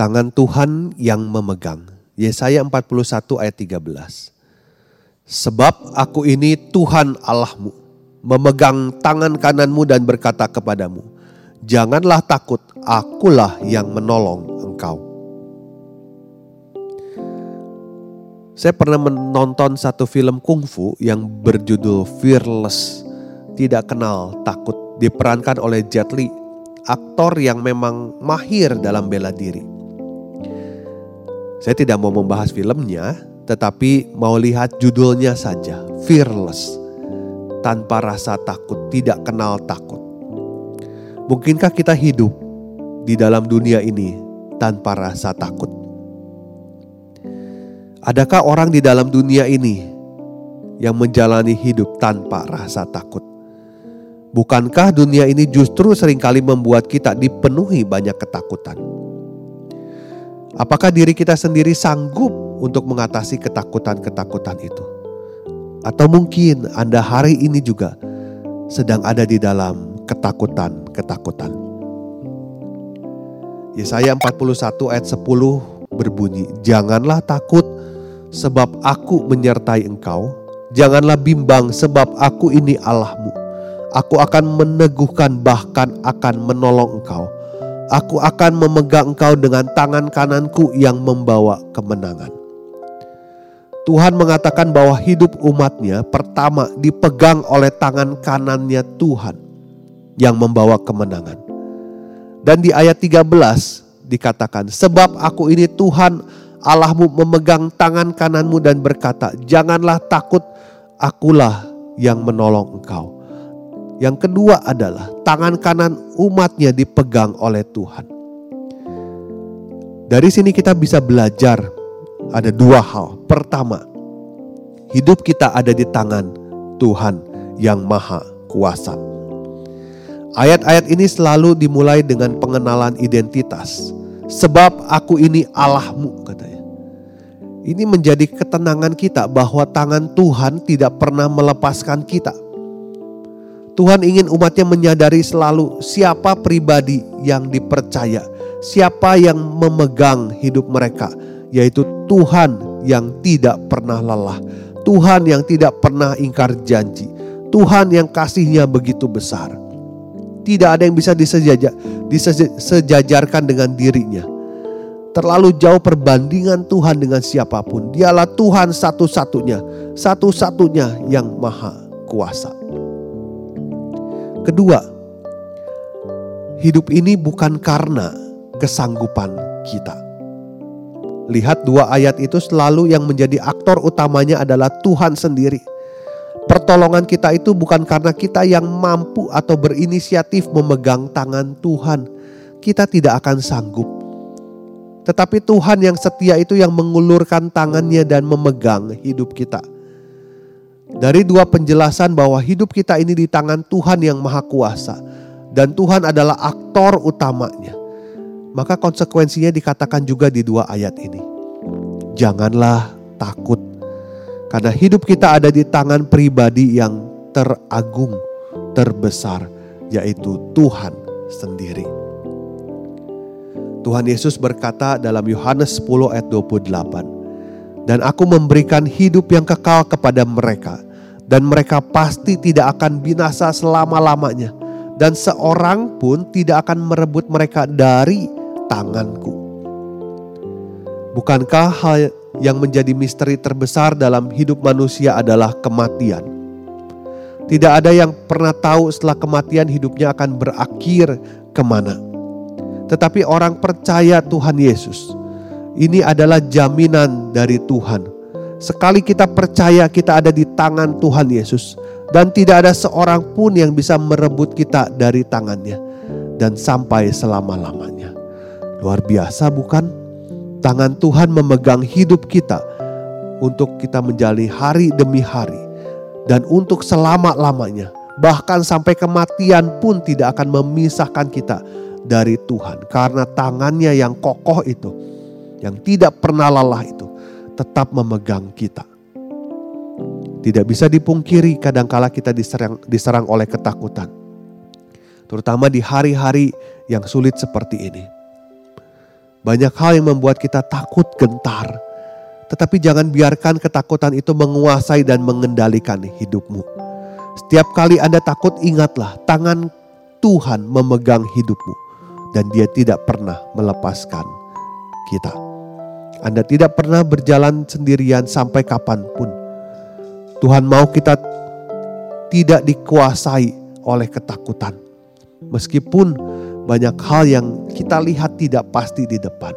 Tangan Tuhan yang memegang. Yesaya 41 ayat 13. Sebab aku ini Tuhan Allahmu, memegang tangan kananmu dan berkata kepadamu, Janganlah takut, akulah yang menolong engkau. Saya pernah menonton satu film kungfu yang berjudul Fearless, tidak kenal takut, diperankan oleh Jet Li, aktor yang memang mahir dalam bela diri. Saya tidak mau membahas filmnya, tetapi mau lihat judulnya saja, Fearless. Tanpa rasa takut, tidak kenal takut. Mungkinkah kita hidup di dalam dunia ini tanpa rasa takut? Adakah orang di dalam dunia ini yang menjalani hidup tanpa rasa takut? Bukankah dunia ini justru sering kali membuat kita dipenuhi banyak ketakutan? Apakah diri kita sendiri sanggup untuk mengatasi ketakutan-ketakutan itu? Atau mungkin Anda hari ini juga sedang ada di dalam ketakutan-ketakutan. Yesaya 41 ayat 10 berbunyi, Janganlah takut sebab aku menyertai engkau. Janganlah bimbang sebab aku ini Allahmu. Aku akan meneguhkan bahkan akan menolong engkau Aku akan memegang engkau dengan tangan kananku yang membawa kemenangan. Tuhan mengatakan bahwa hidup umatnya pertama dipegang oleh tangan kanannya Tuhan yang membawa kemenangan. Dan di ayat 13 dikatakan, sebab aku ini Tuhan Allahmu memegang tangan kananmu dan berkata, janganlah takut, akulah yang menolong engkau. Yang kedua adalah tangan kanan umatnya dipegang oleh Tuhan. Dari sini kita bisa belajar ada dua hal. Pertama, hidup kita ada di tangan Tuhan yang maha kuasa. Ayat-ayat ini selalu dimulai dengan pengenalan identitas. Sebab aku ini Allahmu katanya. Ini menjadi ketenangan kita bahwa tangan Tuhan tidak pernah melepaskan kita Tuhan ingin umatnya menyadari selalu siapa pribadi yang dipercaya, siapa yang memegang hidup mereka, yaitu Tuhan yang tidak pernah lelah, Tuhan yang tidak pernah ingkar janji, Tuhan yang kasihnya begitu besar. Tidak ada yang bisa disejajar, disejajarkan dengan dirinya. Terlalu jauh perbandingan Tuhan dengan siapa pun. Dialah Tuhan satu-satunya, satu-satunya yang maha kuasa. Kedua, hidup ini bukan karena kesanggupan kita. Lihat dua ayat itu selalu yang menjadi aktor utamanya adalah Tuhan sendiri. Pertolongan kita itu bukan karena kita yang mampu atau berinisiatif memegang tangan Tuhan. Kita tidak akan sanggup. Tetapi Tuhan yang setia itu yang mengulurkan tangannya dan memegang hidup kita. Dari dua penjelasan bahwa hidup kita ini di tangan Tuhan yang Maha Kuasa dan Tuhan adalah aktor utamanya. Maka konsekuensinya dikatakan juga di dua ayat ini. Janganlah takut karena hidup kita ada di tangan pribadi yang teragung, terbesar yaitu Tuhan sendiri. Tuhan Yesus berkata dalam Yohanes 10 ayat 28, dan aku memberikan hidup yang kekal kepada mereka, dan mereka pasti tidak akan binasa selama-lamanya, dan seorang pun tidak akan merebut mereka dari tanganku. Bukankah hal yang menjadi misteri terbesar dalam hidup manusia adalah kematian? Tidak ada yang pernah tahu setelah kematian hidupnya akan berakhir ke mana. Tetapi orang percaya Tuhan Yesus, ini adalah jaminan dari Tuhan. Sekali kita percaya kita ada di tangan Tuhan Yesus, dan tidak ada seorang pun yang bisa merebut kita dari tangannya dan sampai selama-lamanya. Luar biasa bukan? Tangan Tuhan memegang hidup kita untuk kita menjalani hari demi hari dan untuk selama-lamanya. Bahkan sampai kematian pun tidak akan memisahkan kita dari Tuhan karena tangannya yang kokoh itu yang tidak pernah lelah itu tetap memegang kita. Tidak bisa dipungkiri kadangkala kita diserang, diserang oleh ketakutan. Terutama di hari-hari yang sulit seperti ini. Banyak hal yang membuat kita takut gentar. Tetapi jangan biarkan ketakutan itu menguasai dan mengendalikan hidupmu. Setiap kali Anda takut ingatlah tangan Tuhan memegang hidupmu. Dan dia tidak pernah melepaskan kita. Anda tidak pernah berjalan sendirian sampai kapan pun Tuhan mau kita tidak dikuasai oleh ketakutan. Meskipun banyak hal yang kita lihat tidak pasti di depan.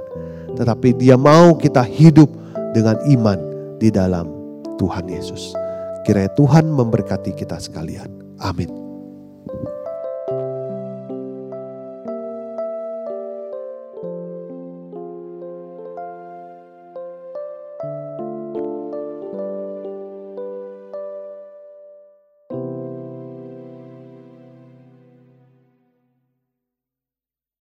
Tetapi dia mau kita hidup dengan iman di dalam Tuhan Yesus. Kiranya Tuhan memberkati kita sekalian. Amin.